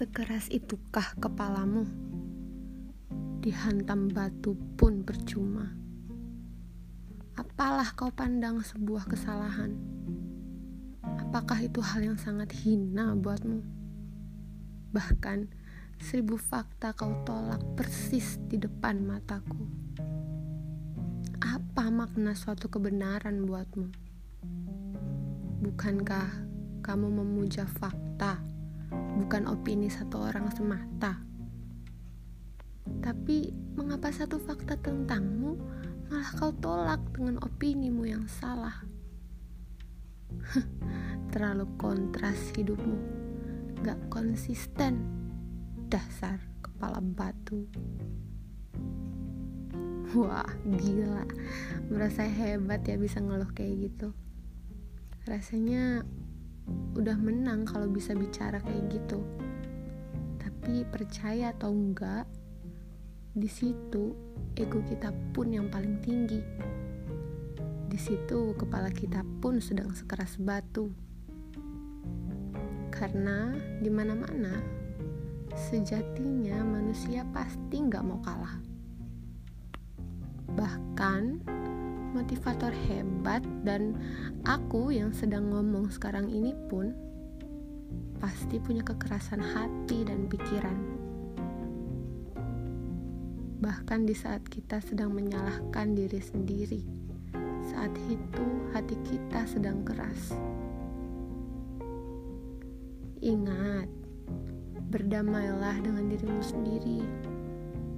Sekeras itukah kepalamu? Dihantam batu pun percuma. Apalah kau pandang sebuah kesalahan? Apakah itu hal yang sangat hina buatmu? Bahkan seribu fakta kau tolak persis di depan mataku. Apa makna suatu kebenaran buatmu? Bukankah kamu memuja fakta? Bukan opini satu orang semata. Tapi mengapa satu fakta tentangmu malah kau tolak dengan opinimu yang salah? Terlalu kontras hidupmu, gak konsisten, dasar kepala batu. Wah, gila. Merasa hebat ya bisa ngeluh kayak gitu. Rasanya udah menang kalau bisa bicara kayak gitu. Tapi percaya atau enggak di situ ego kita pun yang paling tinggi. Di situ kepala kita pun sedang sekeras batu. Karena di mana-mana sejatinya manusia pasti nggak mau kalah. Bahkan motivator hebat dan aku yang sedang ngomong sekarang ini pun pasti punya kekerasan hati dan pikiran. Bahkan di saat kita sedang menyalahkan diri sendiri, saat itu hati kita sedang keras. Ingat, berdamailah dengan dirimu sendiri.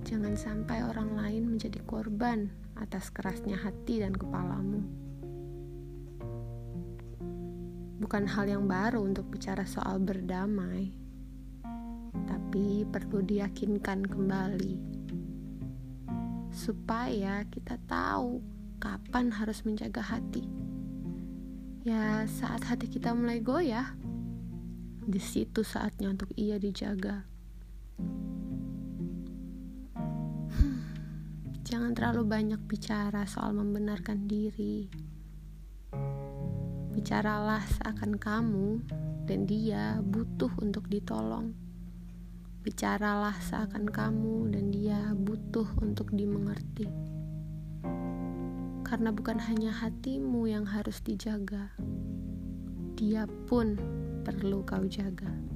Jangan sampai orang lain menjadi korban atas kerasnya hati dan kepalamu. Bukan hal yang baru untuk bicara soal berdamai, tapi perlu diyakinkan kembali supaya kita tahu kapan harus menjaga hati. Ya, saat hati kita mulai goyah, di situ saatnya untuk ia dijaga. Jangan terlalu banyak bicara soal membenarkan diri. Bicaralah seakan kamu dan dia butuh untuk ditolong. Bicaralah seakan kamu dan dia butuh untuk dimengerti. Karena bukan hanya hatimu yang harus dijaga, dia pun perlu kau jaga.